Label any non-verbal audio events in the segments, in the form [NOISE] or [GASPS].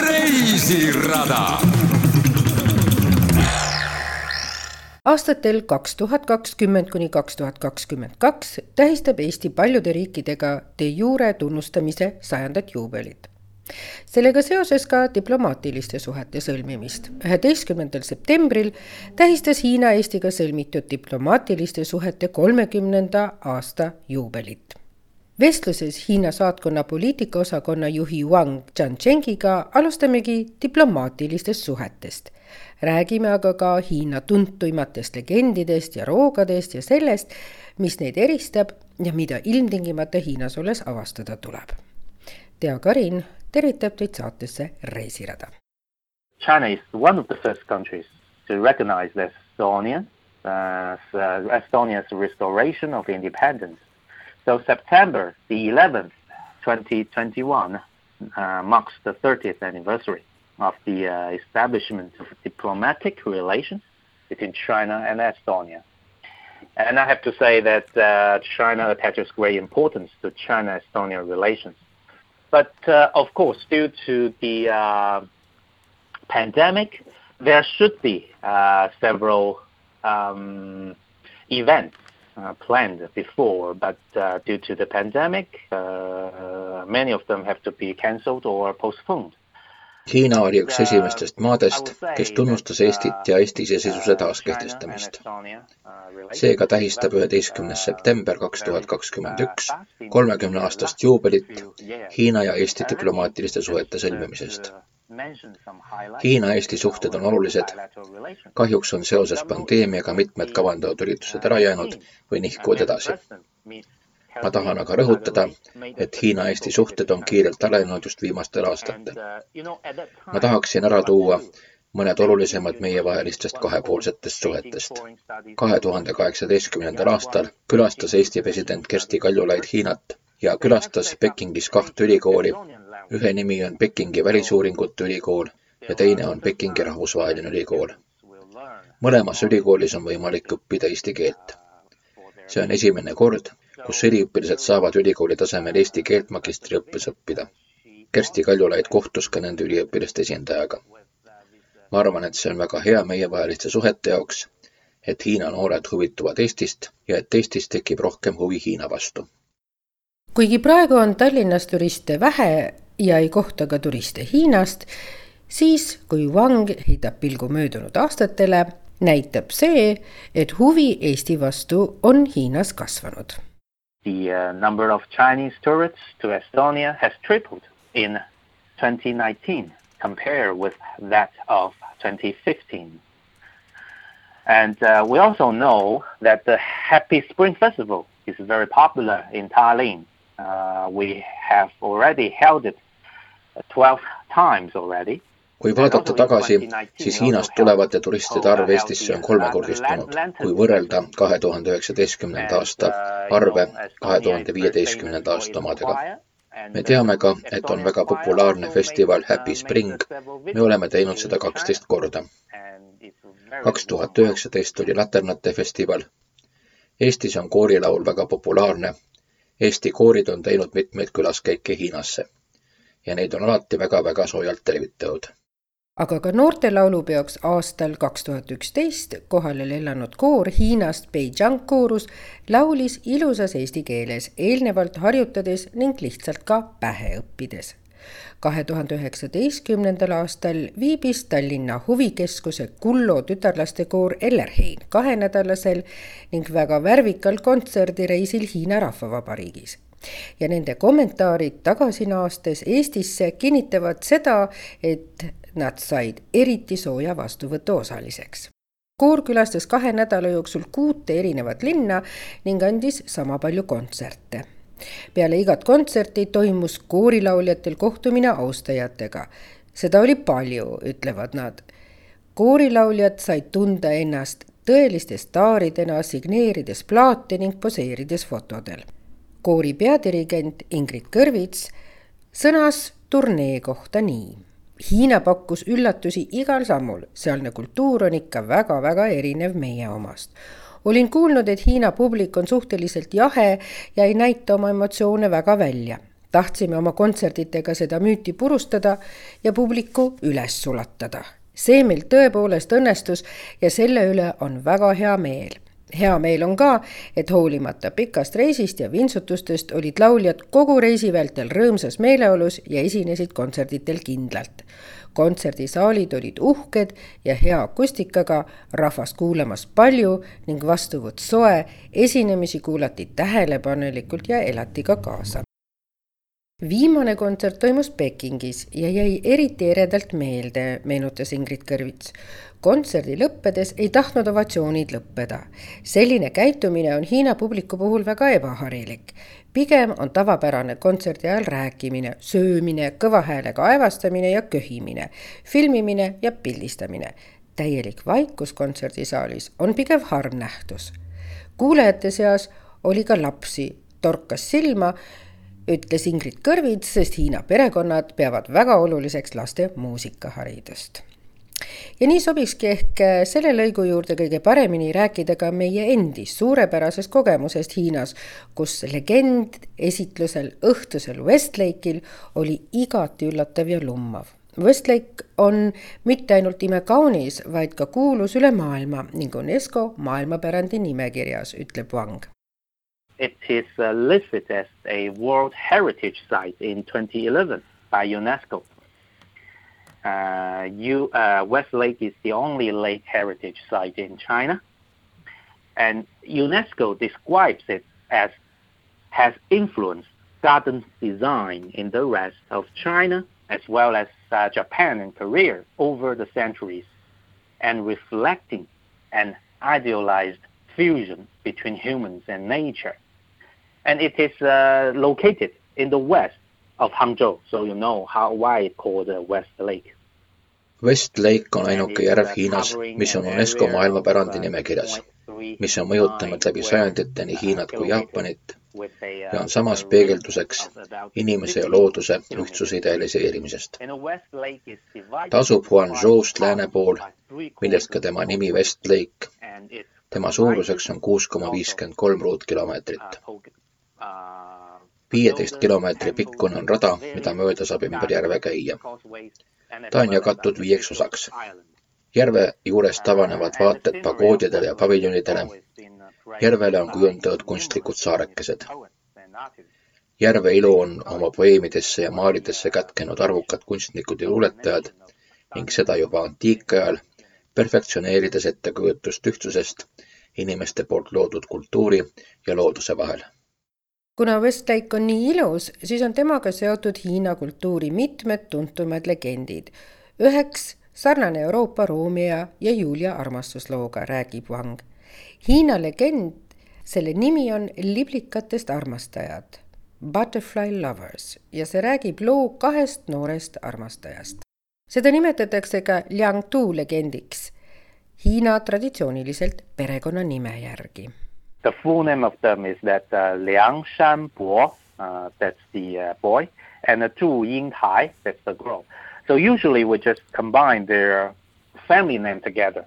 reisirada. aastatel kaks tuhat kakskümmend kuni kaks tuhat kakskümmend kaks tähistab Eesti paljude riikidega de jure tunnustamise sajandat juubelit sellega seoses ka diplomaatiliste suhete sõlmimist. üheteistkümnendal septembril tähistas Hiina Eestiga sõlmitud diplomaatiliste suhete kolmekümnenda aasta juubelit. Vestluses Hiina saatkonna poliitikaosakonna juhi Wang Zhangchengiga alustamegi diplomaatilistest suhetest. räägime aga ka Hiina tuntuimatest legendidest ja roogadest ja sellest, mis neid eristab ja mida ilmtingimata Hiinas olles avastada tuleb. tea Karin tervitab teid saatesse Reisirada. China is one of the first countries to recognize Estonia, uh, Estonia's restoration of independence. So September the 11th, 2021 uh, marks the 30th anniversary of the uh, establishment of diplomatic relations between China and Estonia. And I have to say that uh, China attaches great importance to China-Estonia relations but uh, of course, due to the uh, pandemic, there should be uh, several um, events uh, planned before, but uh, due to the pandemic, uh, many of them have to be cancelled or postponed. Hiina oli üks esimestest maadest, kes tunnustas Eestit ja Eesti iseseisvuse taaskehtestamist. seega tähistab üheteistkümnes september kaks tuhat kakskümmend üks kolmekümne aastast juubelit Hiina ja Eesti diplomaatiliste suhete sõlmimisest. Hiina-Eesti suhted on olulised. kahjuks on seoses pandeemiaga mitmed kavandatud üritused ära jäänud või nihkuvad edasi ma tahan aga rõhutada, et Hiina-Eesti suhted on kiirelt arenenud just viimastel aastatel. ma tahaksin ära tuua mõned olulisemad meievahelistest kahepoolsetest suhetest. kahe tuhande kaheksateistkümnendal aastal külastas Eesti president Kersti Kaljulaid Hiinat ja külastas Pekingis kahte ülikooli. Ühe nimi on Pekingi Välisuuringute Ülikool ja teine on Pekingi Rahvusvaheline Ülikool. mõlemas ülikoolis on võimalik õppida eesti keelt. see on esimene kord, kus üliõpilased saavad ülikooli tasemel eesti keelt magistriõppes õppida. Kersti Kaljulaid kohtus ka nende üliõpilaste esindajaga. ma arvan, et see on väga hea meievaheliste suhete jaoks, et Hiina noored huvituvad Eestist ja et Eestis tekib rohkem huvi Hiina vastu. kuigi praegu on Tallinnas turiste vähe ja ei kohta ka turiste Hiinast, siis kui Wang heidab pilgu möödunud aastatele, näitab see, et huvi Eesti vastu on Hiinas kasvanud the uh, number of Chinese tourists to Estonia has tripled in 2019 compared with that of 2015. And uh, we also know that the Happy Spring Festival is very popular in Tallinn. Uh, we have already held it 12 times already. Kui vaadata tagasi, siis Hiinast tulevate turistide arv Eestisse on kolmekordistunud, kui võrrelda kahe tuhande üheksateistkümnenda aasta arve kahe tuhande viieteistkümnenda aasta omadega. me teame ka, et on väga populaarne festival Happy Spring. me oleme teinud seda kaksteist korda. kaks tuhat üheksateist oli Laternate festival. Eestis on koorilaul väga populaarne. Eesti koorid on teinud mitmeid külaskäike Hiinasse ja neid on alati väga-väga soojalt tervitatud aga ka noortelaulupeoks aastal kaks tuhat üksteist kohale lennanud koor Hiinast Beijing koorus laulis ilusas eesti keeles, eelnevalt harjutades ning lihtsalt ka pähe õppides. kahe tuhande üheksateistkümnendal aastal viibis Tallinna huvikeskuse Kullo tütarlastekoor Ellerheim kahenädalasel ning väga värvikal kontserdireisil Hiina Rahvavabariigis ja nende kommentaarid tagasi naastes Eestisse kinnitavad seda, et Nad said eriti sooja vastuvõtu osaliseks. koor külastas kahe nädala jooksul kuute erinevat linna ning andis sama palju kontserte. peale igat kontserti toimus koorilauljatel kohtumine austajatega. seda oli palju, ütlevad nad. koorilauljad said tunda ennast tõeliste staaridena, signeerides plaate ning poseerides fotodel. Koori peadirigent Ingrid Kõrvits sõnas turnee kohta nii Hiina pakkus üllatusi igal sammul, sealne kultuur on ikka väga-väga erinev meie omast. olin kuulnud, et Hiina publik on suhteliselt jahe ja ei näita oma emotsioone väga välja. tahtsime oma kontserditega seda müüti purustada ja publiku üles sulatada. see meil tõepoolest õnnestus ja selle üle on väga hea meel hea meel on ka, et hoolimata pikast reisist ja vintsutustest olid lauljad kogu reisi vältel rõõmsas meeleolus ja esinesid kontserditel kindlalt. kontserdisaalid olid uhked ja hea akustikaga, rahvast kuulamas palju ning vastuvõtt soe, esinemisi kuulati tähelepanelikult ja elati ka kaasa viimane kontsert toimus Pekingis ja jäi eriti eredalt meelde, meenutas Ingrid Kõrvits. Kontserdi lõppedes ei tahtnud ovatsioonid lõppeda. selline käitumine on Hiina publiku puhul väga ebaharilik. pigem on tavapärane kontserdi ajal rääkimine, söömine, kõva häälega aevastamine ja köhimine, filmimine ja pildistamine. täielik vaikus kontserdisaalis on pigem harv nähtus. kuulajate seas oli ka lapsi, torkas silma ütles Ingrid Kõrvits, sest Hiina perekonnad peavad väga oluliseks laste muusikaharidust. Ja nii sobikski ehk selle lõigu juurde kõige paremini rääkida ka meie endi suurepärasest kogemusest Hiinas, kus legend esitlusel õhtusel Westlake'il oli igati üllatav ja lummav. Westlake on mitte ainult imekaunis, vaid ka kuulus üle maailma ning UNESCO maailmapärandi nimekirjas, ütleb Wang it is uh, listed as a World Heritage Site in 2011 by UNESCO. Uh, you, uh, West Lake is the only lake heritage site in China, and UNESCO describes it as has influenced garden design in the rest of China as well as uh, Japan and Korea over the centuries, and reflecting an idealized fusion between humans and nature. And it is uh, located in the west of Hangzhou, so you know how why it called uh, West Lake. West Lake on ainuke järv Hiinas, mis on UNESCO maailmapärandi nimekirjas, mis on mõjutanud läbi sajandite nii Hiinat kui Jaapanit ja on samas peegelduseks inimese ja looduse ühtsuse idealiseerimisest. ta asub Huanzhou'st lääne pool, millest ka tema nimi West Lake. tema suuruseks on kuus koma viiskümmend kolm ruutkilomeetrit viieteist kilomeetri pikkune on rada, mida mööda saab ümber järve käia. ta on jagatud viieks osaks. järve juurest avanevad vaated pagoodidele ja paviljonidele. järvele on kujundatud kunstlikud saarekesed. järve ilu on oma poeemidesse ja maalidesse kätkenud arvukad kunstnikud ja luuletajad ning seda juba antiikajal, perfektsioneerides ettekujutust ühtsusest inimeste poolt loodud kultuuri ja looduse vahel kuna Westlake on nii ilus, siis on temaga seotud Hiina kultuuri mitmed tuntumad legendid. üheks sarnane Euroopa Romeo ja Julia armastuslooga, räägib Wang. Hiina legend, selle nimi on liblikatest armastajad, Butterfly Lovers ja see räägib loo kahest noorest armastajast. seda nimetatakse ka Liang Tu legendiks Hiina traditsiooniliselt perekonnanime järgi the full name of them is that uh, Liang Shanbo, uh, that's the uh, boy, and uh, Zhu Yingtai, that's the girl. So usually we just combine their family name together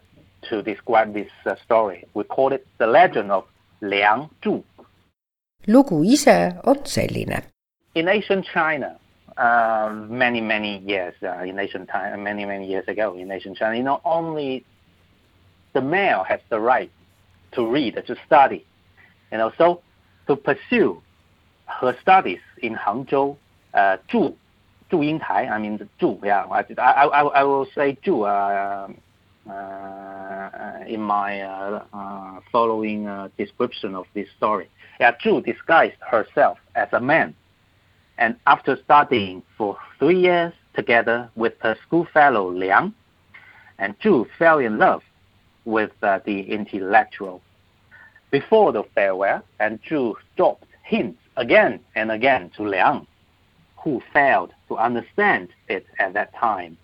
to describe this uh, story. We call it the legend of Liang Zhu. lugu ise on selline. In ancient China, uh, many many years uh, in ancient time, many many years ago in ancient China, you know, only the male has the right to read, to study, and also to pursue her studies in Hangzhou, uh, Zhu, Zhu Yingtai, I mean Zhu, yeah, I, I, I will say Zhu uh, uh, in my uh, uh, following uh, description of this story. Yeah, Zhu disguised herself as a man, and after studying for three years together with her schoolfellow Liang, and Zhu fell in love with uh, the intellectual before the farewell, and Zhu dropped hints again and again to Liang, who failed to understand it at that time.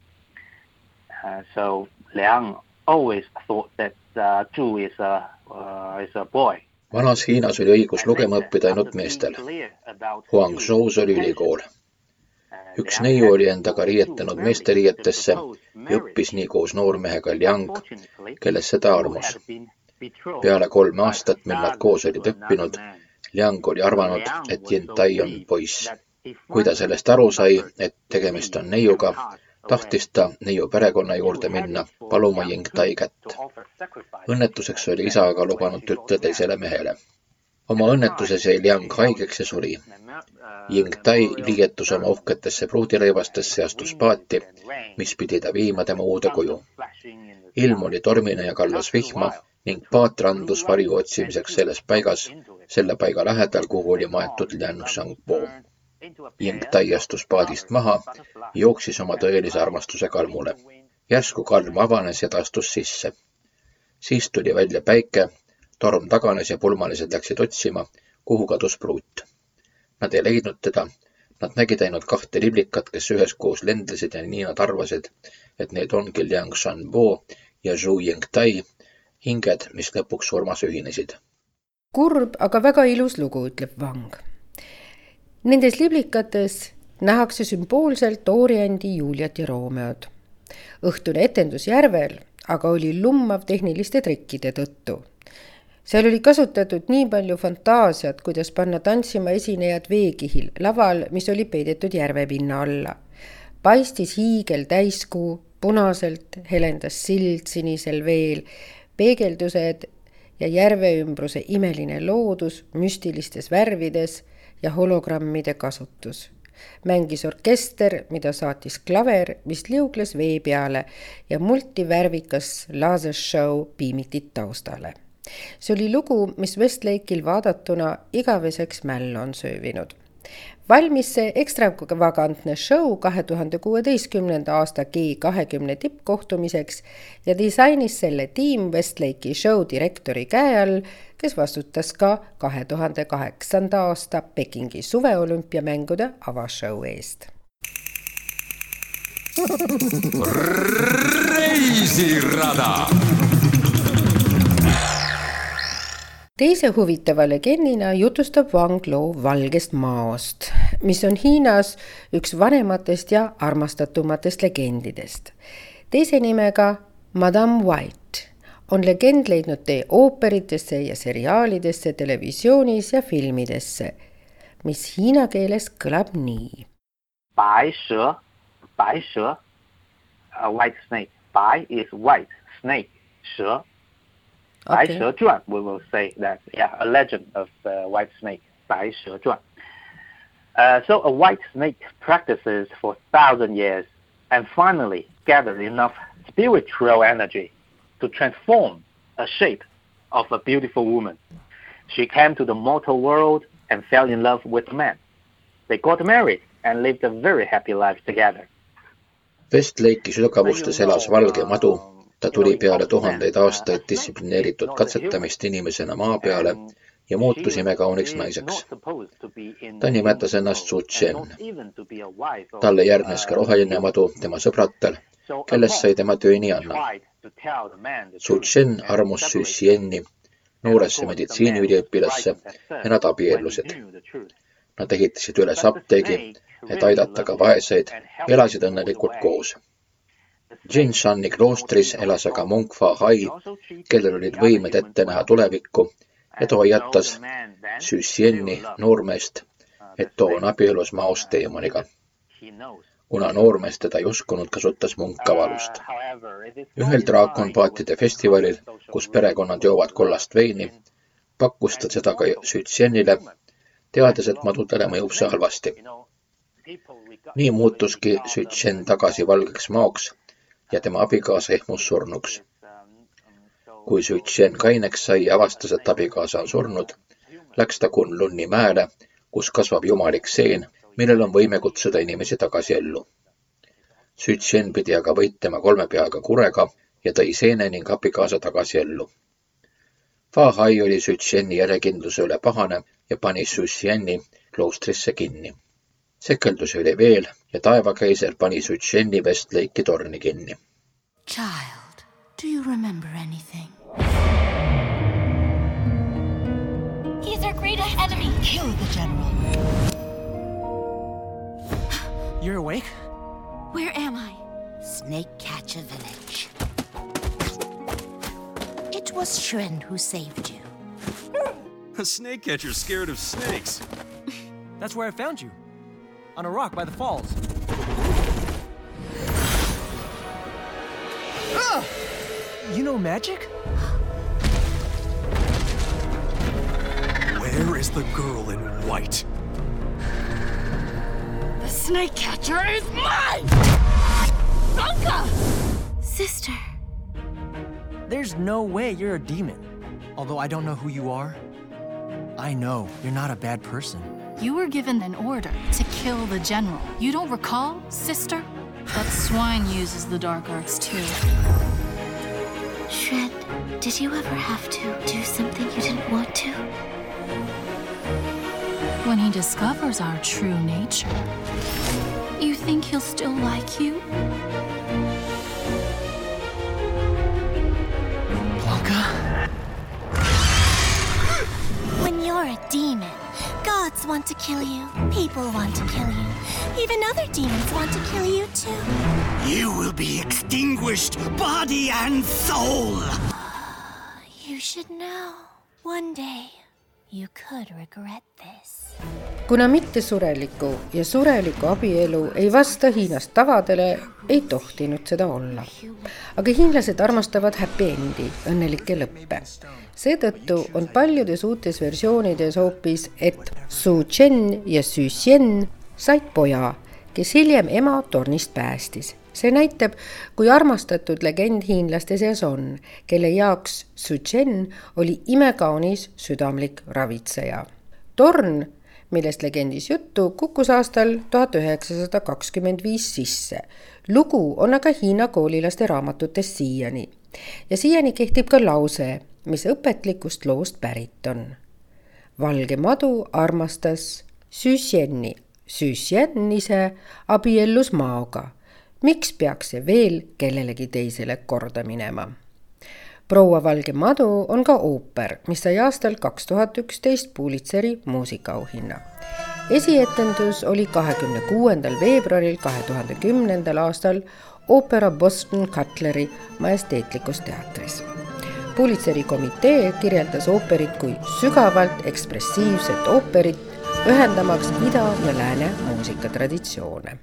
Uh, so Liang always thought that uh, Zhu is a, uh, is a boy. vanas Hiinas oli õigus lugema õppida ainult meestel. Huangzhou's oli ülikool. üks neiu oli endaga riietanud meesteriietesse ja õppis nii koos noormehega Liang, kellesse ta armus peale kolme aastat, mil nad koos olid õppinud, Liang oli arvanud, et Yentai on poiss, kui ta sellest aru sai, et tegemist on neiuga, tahtis ta neiu perekonna juurde minna paluma Ying-Tai kätt. õnnetuseks oli isa aga lubanud tütre teisele mehele oma õnnetuses jäi Liang haigeks ja suri. Ying-Tai liietus oma uhketesse pruudirõivastesse ja astus paati, mis pidi ta viima tema uude koju. ilm oli tormine ja kallas vihma ning paat randus varju otsimiseks selles paigas, selle paiga lähedal, kuhu oli maetud Liang Shangpo. Ying-Tai astus paadist maha, jooksis oma tõelise armastuse kalmule. järsku kalm avanes ja ta astus sisse. siis tuli välja päike torm taganes ja pulmalised läksid otsima, kuhu kadus pruut. Nad ei leidnud teda. Nad nägid ainult kahte liblikat, kes üheskoos lendlesid ja nii nad arvasid, et need ongi Liang Shanbo ja Zhu Yingtai, hinged, mis lõpuks surmas ühinesid. kurb, aga väga ilus lugu, ütleb Wang. Nendes liblikates nähakse sümboolselt Oriendi Juliat ja Romeod. õhtune etendus järvel aga oli lummav tehniliste trikkide tõttu seal oli kasutatud nii palju fantaasiat, kuidas panna tantsima esinejad veekihil, laval, mis oli peidetud järvepinna alla. paistis hiigel täiskuu, punaselt helendas sild sinisel veel, peegeldused ja järve ümbruse imeline loodus müstilistes värvides ja hologrammide kasutus mängis orkester, mida saatis klaver, mis liugles vee peale ja multivärvikas lasershow piimiti taustale see oli lugu, mis Westlake'il vaadatuna igaveseks mällu on söövinud. Valmis see ekstravagantne show kahe tuhande kuueteistkümnenda aasta G kahekümne tippkohtumiseks ja disainis selle tiim Westlake'i show direktori käe all, kes vastutas ka kahe tuhande kaheksanda aasta Pekingi suveolümpiamängude avashow eest. Reisirada teise huvitava legendina jutustab Wang Lo valgest maost, mis on Hiinas üks vanematest ja armastatumatest legendidest. teise nimega Madame White on legend leidnud tee ooperitesse ja seriaalidesse, televisioonis ja filmidesse, mis hiina keeles kõlab nii. Bai she, bai she uh,, white snake, bai is white, snake, she Bai okay. Zhuan, we will say that, yeah, a legend of the uh, white snake, Bai Zhuan. Uh, so a white snake practices for thousand years and finally gathered enough spiritual energy to transform a shape of a beautiful woman. She came to the mortal world and fell in love with a man. They got married and lived a very happy life together. Westlake'i sügavustes elas valge madu ta tuli peale tuhandeid aastaid distsiplineeritud katsetamist inimesena maa peale ja muutus imekauniks naiseks. ta nimetas ennast Su Chen. talle järgnes ka roheline madu tema sõbratel, kellest sai tema töönianna. Su Chen armus Su Xieni, nooresse meditsiiniüliõpilasse ja nad abiellusid. Nad ehitasid üles apteegi, et aidata ka vaeseid elasid õnnelikult koos Jinshani kloostris elas aga munk Fa Hai, kellel olid võimed ette näha tulevikku ja ta hoiatas Süssieni noormeest, et too on abielus maost teemaniga. kuna noormees teda ei uskunud, kasutas munk avalust. ühel draakonpaatide festivalil, kus perekonnad joovad kollast veini, pakkus ta seda ka Sütsienile, teades, et madudele mõjub see halvasti. nii muutuski Sütsien tagasi valgeks maoks ja tema abikaasa ehmus surnuks. kui Sütšen kaineks sai ja avastas, et abikaasa on surnud, läks ta Kunlunni mäele, kus kasvab jumalik seen, millel on võime kutsuda inimesi tagasi ellu. Sütšen pidi aga võitlema kolme peaga kurega ja tõi seene ning abikaasa tagasi ellu. Fahai oli Sütšeni järjekindluse üle pahane ja pani Sütšeni kloostrisse kinni sekeldusi oli veel ja taevakeiser pani Sütšeni Westlake'i torni kinni. Child, do you remember anything? He's our greatest enemy. Kill the general. [GASPS] You're awake? Where am I? Snake Catcher Village. It was Shren who saved you. [LAUGHS] A snake catcher scared of snakes. [LAUGHS] That's where I found you. On a rock by the falls. Ah! You know magic? Where is the girl in white? The snake catcher is mine! Blanca! Sister. There's no way you're a demon. Although I don't know who you are, I know you're not a bad person. You were given an order to kill the general. You don't recall, sister? That swine uses the dark arts too. Shred, did you ever have to do something you didn't want to? When he discovers our true nature, you think he'll still like you? Blanca? When you're a demon. Gods want to kill you. People want to kill you. Even other demons want to kill you too. You will be extinguished, body and soul. you should know. One day, you could regret this. Kuna mittesureliku ja sureliku abielu ei vasta Hiinas tavadele, ei tohtinud seda olla. aga hiinlased armastavad happy end'i, õnnelikke lõppe. seetõttu on paljudes uutes versioonides hoopis, et Su Chen ja Su Xian said poja, kes hiljem ema tornist päästis see näitab, kui armastatud legend hiinlaste seas on, kelle jaoks Su Chen oli imekaunis südamlik ravitseja. torn millest legendis juttu, kukkus aastal tuhat üheksasada kakskümmend viis sisse. lugu on aga Hiina koolilaste raamatutes siiani ja siiani kehtib ka lause, mis õpetlikust loost pärit on. valge madu armastas Süsjenni, Süsjen ise abiellus Maoga. miks peaks see veel kellelegi teisele korda minema? Proua Valge madu on ka ooper, mis sai aastal kaks tuhat üksteist Pulitzeri muusikaauhinna. esietendus oli kahekümne kuuendal veebruaril kahe tuhande kümnendal aastal oopera Boston Cutleri majesteetlikus teatris. Pulitzeri komitee kirjeldas ooperit kui sügavalt ekspressiivset ooperit, ühendamaks ida ja lääne muusikatraditsioone.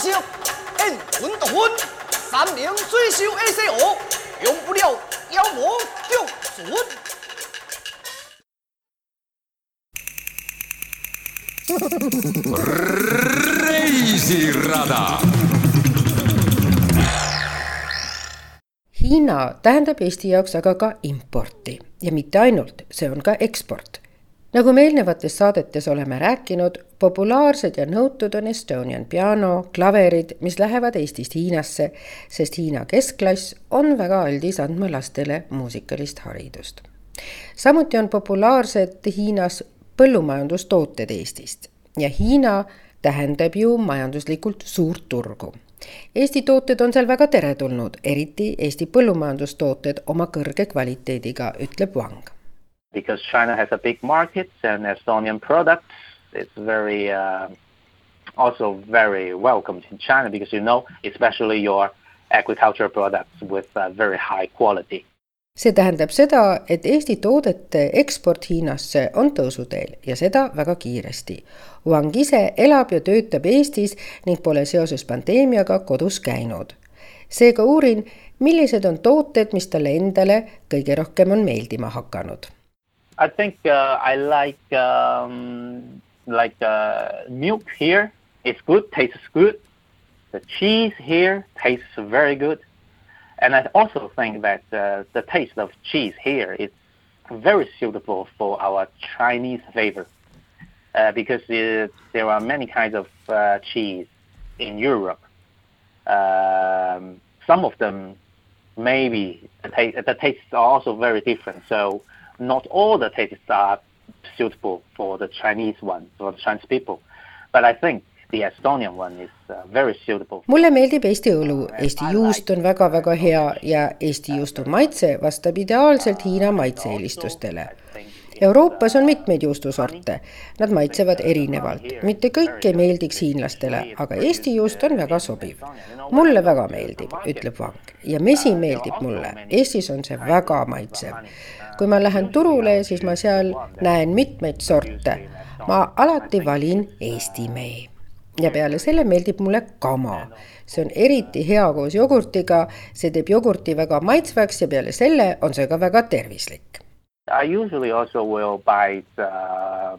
息，N 混到混，三名最秀 ACO，用不了妖魔救准。reisirada. Hiina tähendab Eesti jaoks aga ka importi ja mitte ainult, see on ka eksport nagu me eelnevates saadetes oleme rääkinud, populaarsed ja nõutud on Estonian piano, klaverid, mis lähevad Eestist Hiinasse, sest Hiina keskklass on väga aldis andma lastele muusikalist haridust. samuti on populaarsed Hiinas põllumajandustooted Eestist ja Hiina tähendab ju majanduslikult suurt turgu. Eesti tooted on seal väga teretulnud, eriti Eesti põllumajandustooted oma kõrge kvaliteediga, ütleb Wang because China has a big market and Estonian products, it's very uh, also very welcomed in China because you know, especially your agricultural products with uh, very high quality. see tähendab seda, et Eesti toodete eksport Hiinasse on tõusuteel ja seda väga kiiresti. Wang ise elab ja töötab Eestis ning pole seoses pandeemiaga kodus käinud. seega uurin, millised on tooted, mis talle endale kõige rohkem on meeldima hakanud I think uh, I like um, like uh, milk here. It's good, tastes good. The cheese here tastes very good, and I also think that uh, the taste of cheese here is very suitable for our Chinese flavor uh, because it, there are many kinds of uh, cheese in Europe. Um, some of them maybe the, ta- the tastes are also very different. So not all the tastes are suitable for the Chinese one, for the Chinese people. But I think the Estonian one is uh, very suitable. mulle meeldib Eesti õlu, Eesti juust on väga-väga hea ja Eesti juustu maitse vastab ideaalselt Hiina maitse-eelistustele. Euroopas on mitmeid juustusorte, nad maitsevad erinevalt, mitte kõik ei meeldiks hiinlastele, aga Eesti juust on väga sobiv. mulle väga meeldib, ütleb Vang ja mesi meeldib mulle, Eestis on see väga maitsev kui ma lähen turule, siis ma seal näen mitmeid sorte. ma alati valin Eesti mee ja peale selle meeldib mulle kama. see on eriti hea koos jogurtiga, see teeb jogurti väga maitsvaks ja peale selle on see ka väga tervislik. I usually also will buy uh,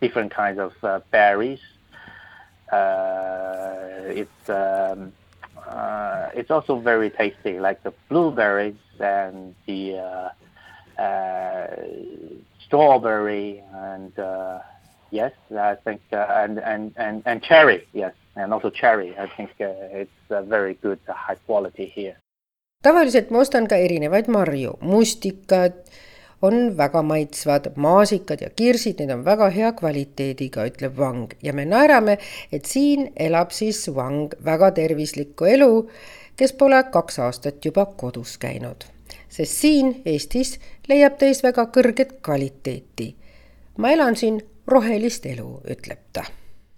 different kinds of uh, berries. Uh, it's um, uh, it's also very tasty, like the blueberries and the Uh, strawberry and uh, yes, I think uh, and, and and and cherry, yes, and also cherry. I think it's a very good high quality here. tavaliselt ma ostan ka erinevaid marju, mustikad on väga maitsvad, maasikad ja kirsid, need on väga hea kvaliteediga, ütleb Wang ja me naerame, et siin elab siis Wang väga tervislikku elu, kes pole kaks aastat juba kodus käinud sest siin Eestis leiab teis väga kõrget kvaliteeti. ma elan siin rohelist elu, ütleb ta.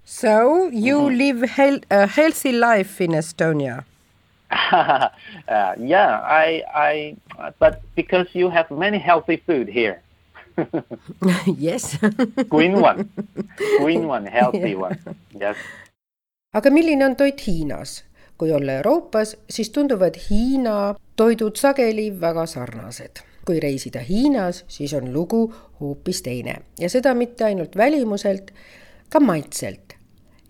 So you mm -hmm. live hel a healthy life in Estonia [LAUGHS] uh, yeah, I, I, but because you have many healthy food here. [LAUGHS] yes [LAUGHS] green one, green one, healthy one, yes. aga milline on toit Hiinas? kui olla Euroopas, siis tunduvad Hiina toidud sageli väga sarnased. Kui reisida Hiinas, siis on lugu hoopis teine. Ja seda mitte ainult välimuselt, ka maitselt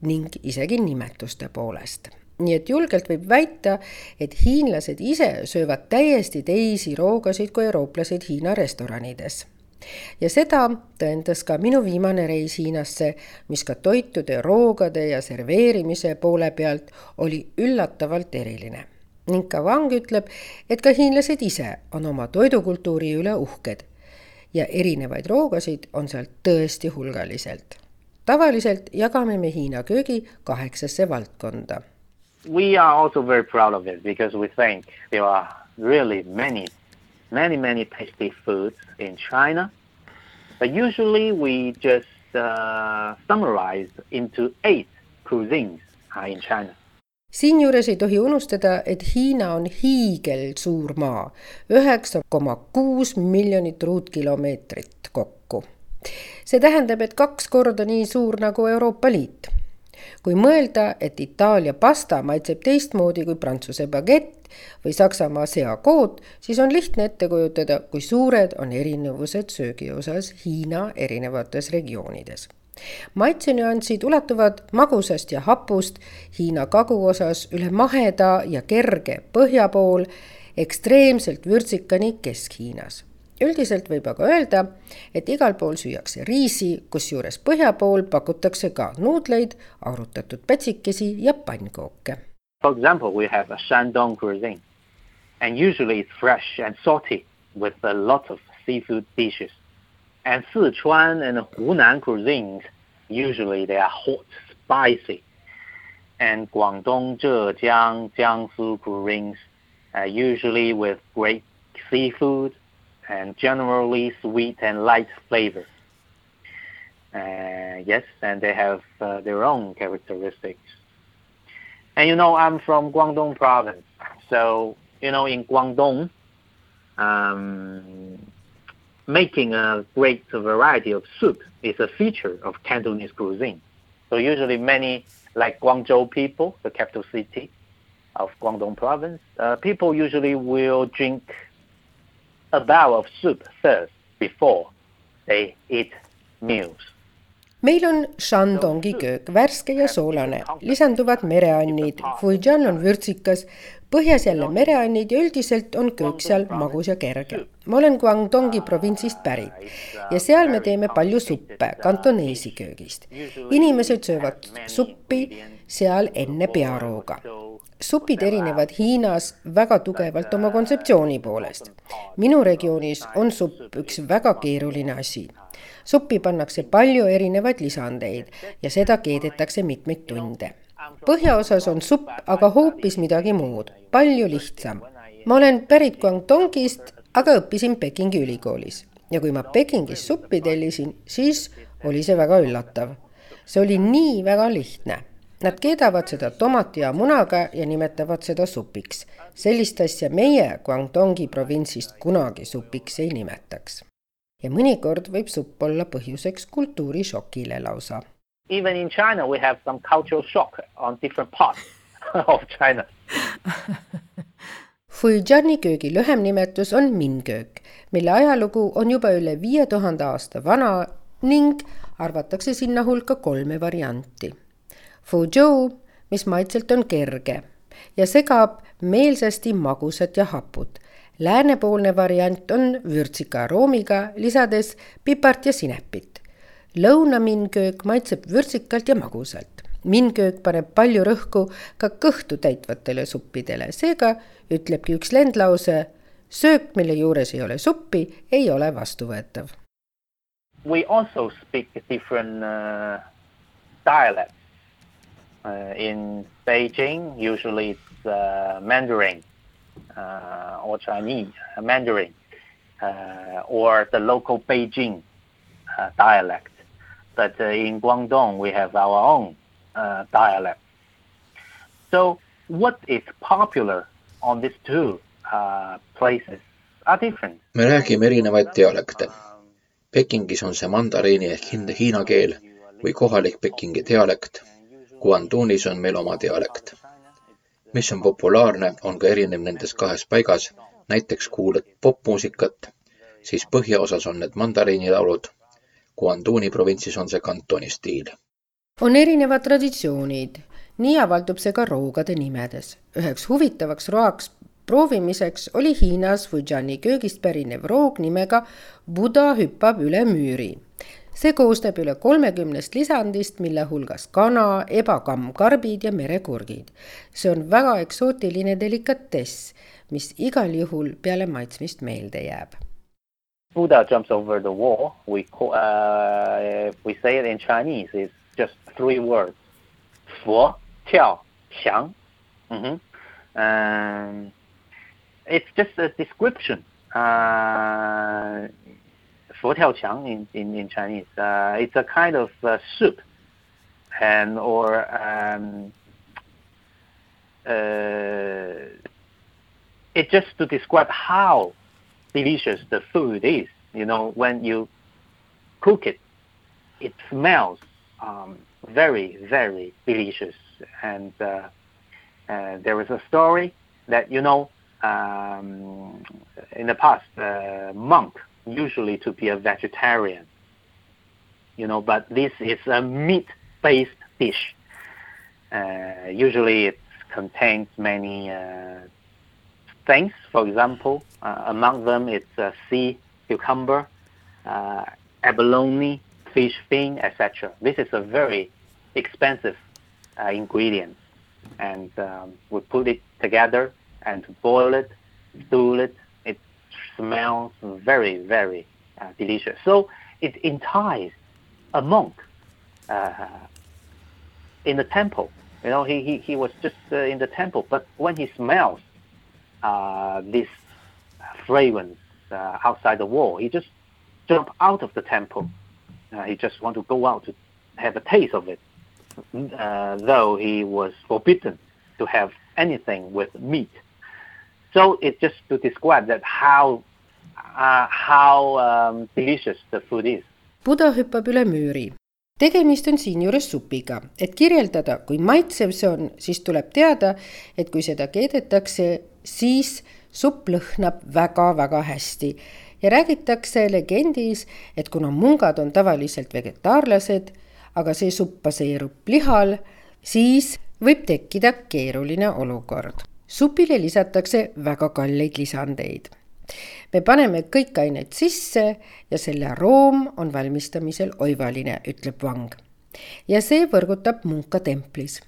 ning isegi nimetuste poolest. Nii et julgelt võib väita, et hiinlased ise söövad täiesti teisi roogasid kui eurooplased Hiina restoranides. Ja seda tõendas ka minu viimane reis Hiinasse, mis ka toitude, roogade ja serveerimise poole pealt oli üllatavalt eriline. Ning ka Wang ütleb, et ka hiinlased ise on oma toidukultuuri üle uhked ja erinevaid roogasid on seal tõesti hulgaliselt. tavaliselt jagame me Hiina köögi kaheksasse valdkonda. We are also very proud of it because we think there are really many many, many tasty foods in China. But usually we just uh, summarize into eight cuisines uh, in China. Siinjuures ei tohi unustada, et Hiina on hiigelsuur maa, üheksa koma kuus miljonit ruutkilomeetrit kokku. see tähendab, et kaks korda nii suur nagu Euroopa Liit. kui mõelda, et Itaalia pasta maitseb teistmoodi kui Prantsuse bagett või Saksamaa seakoot, siis on lihtne ette kujutada, kui suured on erinevused söögi osas Hiina erinevates regioonides maitsenüansid ulatuvad magusast ja hapust Hiina kaguosas üle maheda ja kerge põhja pool ekstreemselt vürtsikani Kesk-Hiinas üldiselt võib aga öelda, et igal pool süüakse riisi, kusjuures põhja pool pakutakse ka nuudleid, arutatud pätsikesi ja pannkooke. For example, we have a Shandong cuisine and usually it's fresh and salty with a lot of seafood dishes. And Sichuan and Hunan cuisines, usually they are hot, spicy. And Guangdong, Zhejiang, Jiangsu cuisines, uh, usually with great seafood and generally sweet and light flavor. Uh, yes, and they have uh, their own characteristics. And you know, I'm from Guangdong province, so you know, in Guangdong, um, making a great variety of soup is a feature of Cantonese cuisine. So usually, many like Guangzhou people, the capital city of Guangdong province, uh, people usually will drink a bowl of soup first before they eat meals. Meil on Shandongi köök, värske ja soolane, lisanduvad mereannid, Fujian on vürtsikas, põhjas jälle mereannid ja üldiselt on köök seal magus ja kerge. ma olen Guangdongi provintsist pärit ja seal me teeme palju suppe kantoneesi köögist. inimesed söövad suppi seal enne pearooga supid erinevad Hiinas väga tugevalt oma kontseptsiooni poolest. minu regioonis on supp üks väga keeruline asi. suppi pannakse palju erinevaid lisandeid ja seda keedetakse mitmeid tunde. põhjaosas on supp aga hoopis midagi muud, palju lihtsam. ma olen pärit Guangdongist, aga õppisin Pekingi ülikoolis ja kui ma Pekingis suppi tellisin, siis oli see väga üllatav. see oli nii väga lihtne Nad keedavad seda tomati ja munaga ja nimetavad seda supiks. sellist asja meie Guangdongi provintsist kunagi supiks ei nimetaks. ja mõnikord võib supp olla põhjuseks kultuurishokile lausa. Even in China we have some cultural shock on different parts [LAUGHS] of China [LAUGHS] Fujiani köögi lühem nimetus on minköök, mille ajalugu on juba üle viie tuhande aasta vana ning arvatakse sinna hulka kolme varianti Fuzhou, mis maitselt on kerge ja segab meelsasti magusat ja haput. Läänepoolne variant on vürtsika aroomiga, lisades pipart ja sinepit. lõunaminköök maitseb vürtsikalt ja magusalt. minköök paneb palju rõhku ka kõhtu täitvatele suppidele, seega ütlebki üks lendlause, söök, mille juures ei ole suppi, ei ole vastuvõetav. We also speak different uh, dialects in Beijing, usually it's uh, Mandarin uh, or Chinese Mandarin or the local Beijing dialect. But in Guangdong, we have our own dialect. So what is popular on these two places are different. me räägime erinevaid dialekte. Pekingis on see mandariini ehk hiina keel või kohalik Pekingi dialekt Guangdongis on meil oma dialekt. mis on populaarne, on ka erinev nendes kahes paigas, näiteks kuulad popmuusikat, siis põhjaosas on need mandariinilaulud, Guangdongi provintsis on see kantoni stiil. on erinevad traditsioonid, nii avaldub see ka roogade nimedes. üheks huvitavaks roaks proovimiseks oli Hiinas Fujiani köögist pärinev roog nimega Buda hüppab üle müüri see koosneb üle kolmekümnest lisandist, mille hulgas kana, ebakammkarbid ja merekurgid. see on väga eksootiline delikatess, mis igal juhul peale maitsmist meelde jääb. Buddha jumps over the wall. We call, uh, we say it in Chinese. It's just three words: 佛、跳、降. Mm-hmm. Um, it's just a description. Uh, 佛跳墙 in, in, in Chinese. Uh, it's a kind of uh, soup and or um, uh, it's just to describe how delicious the food is. You know, when you cook it, it smells um, very, very delicious. And uh, uh, there is a story that, you know, um, in the past, uh, monk usually to be a vegetarian, you know, but this is a meat-based dish. Uh, usually it contains many uh, things. For example, uh, among them it's sea cucumber, abalone, fish fin, etc. This is a very expensive uh, ingredient, and um, we put it together and boil it, stew it. Smells very, very uh, delicious. So it entices a monk uh, in the temple. You know, he, he, he was just uh, in the temple, but when he smells uh, this fragrance uh, outside the wall, he just jump out of the temple uh, he just want to go out to have a taste of it, though he was forbidden to have anything with meat. So it's just to describe that how uh, how um, delicious the food is. Buda hüppab üle müüri. tegemist on siinjuures supiga, et kirjeldada, kui maitsev see on, siis tuleb teada, et kui seda keedetakse, siis supp lõhnab väga-väga hästi ja räägitakse legendis, et kuna mungad on tavaliselt vegetaarlased, aga see supp baseerub lihal, siis võib tekkida keeruline olukord. Supile lisatakse väga kalleid lisandeid. me paneme kõik ained sisse ja selle aroom on valmistamisel oivaline, ütleb Vang. ja see võrgutab munka templis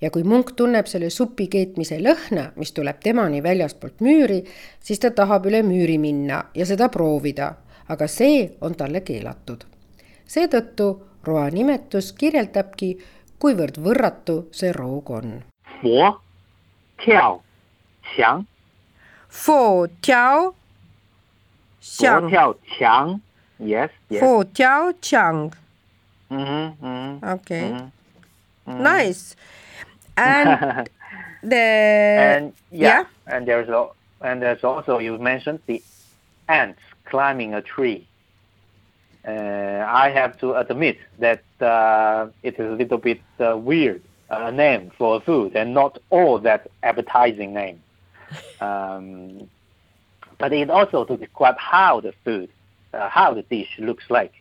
ja kui munk tunneb selle supi keetmise lõhna, mis tuleb temani väljaspoolt müüri, siis ta tahab üle müüri minna ja seda proovida, aga see on talle keelatud. seetõttu roa nimetus kirjeldabki, kuivõrd võrratu see roog on. Fo, tiao, qiang. Fo, tiao, xiang. Fo, tiao, qiang. Yes, yes. Fo. Mm-hmm, mm-hmm. Okay. Nice. and the and yeah, yeah, and there's a, and there's also you mentioned the ants climbing a tree. Uh, I have to admit that uh, it is a little bit uh, weird uh, name for a food and not all that appetizing name. [LAUGHS] Um, but it also to describe how the food, uh, how the dish looks like.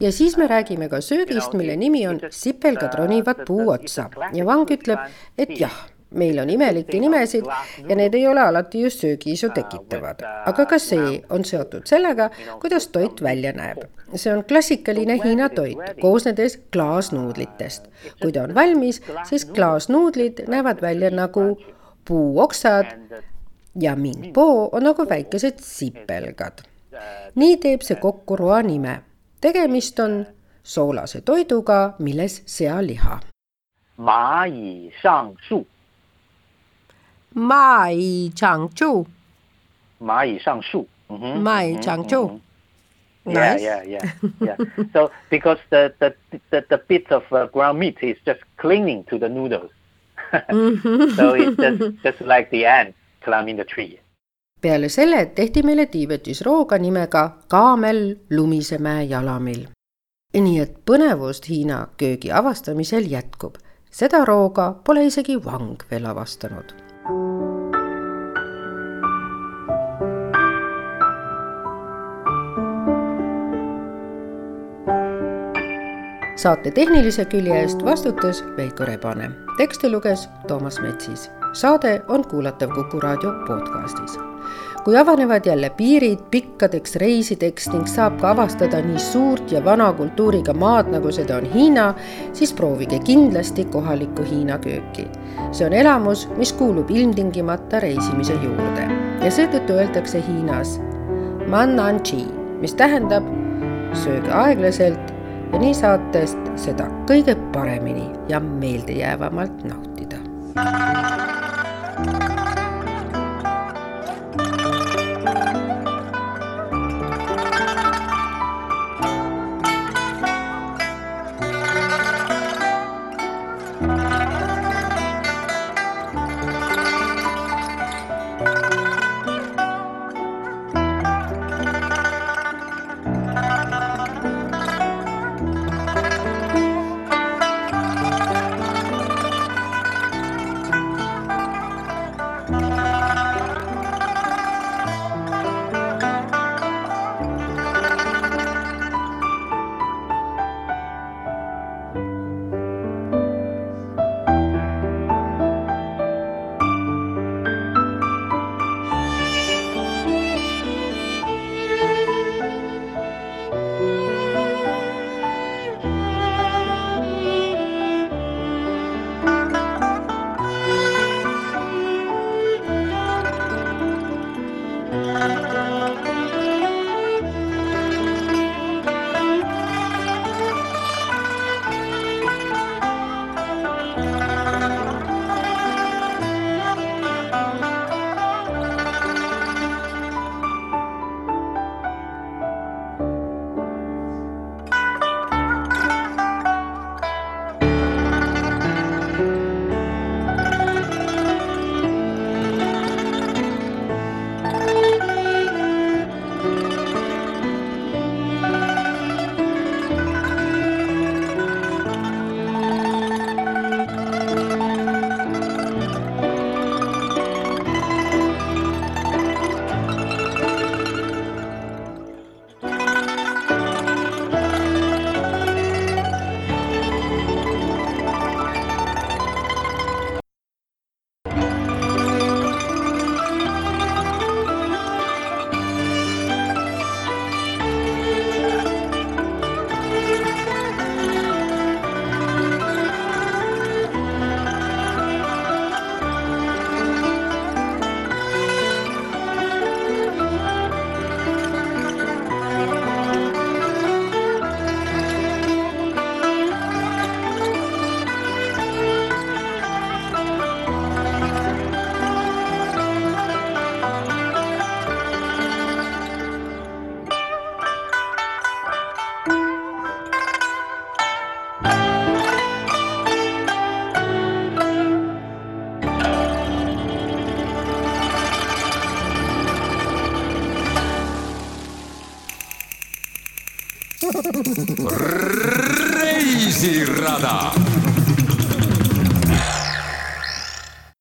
ja siis me räägime ka söögist, mille nimi on sipelgad ronivad puu otsa ja Vang ütleb, et jah, meil on imelikke nimesid ja need ei ole alati just söögiisu tekitavad, aga ka see on seotud sellega, kuidas toit välja näeb. see on klassikaline Hiina toit, koosnedes klaasnuudlitest. kui ta on valmis, siis klaasnuudlid näevad välja nagu puuoksad ja mingpo on nagu väikesed sipelgad. nii teeb see kokku roa nime. Tegemist on soolase toiduga, milles sealiha. Mai shang shu. Mai chang chu. Mai shang shu. Mai chang chu. Yeah, yeah, yeah, yeah. so because the the the, the bit of uh, ground meat is just clinging to the noodles, [LAUGHS] so it's just just like the ant climbing the tree. peale selle tehti meile Tiibetis rooga nimega Kaamel Lumisemäe jalamil. nii et põnevust Hiina köögi avastamisel jätkub. seda rooga pole isegi Wang veel avastanud. Saate tehnilise külje eest vastutas Veiko Rebane. tekste luges Toomas Metsis. Saade on kuulatav Kuku raadio podcastis kui avanevad jälle piirid pikkadeks reisideks ning saab ka avastada nii suurt ja vana kultuuriga maad, nagu seda on Hiina, siis proovige kindlasti kohalikku Hiina kööki. see on elamus, mis kuulub ilmtingimata reisimise juurde ja seetõttu öeldakse Hiinas Mananchi, mis tähendab sööge aeglaselt ja nii saatest seda kõige paremini ja meeldejäävamalt nautida. Thank you.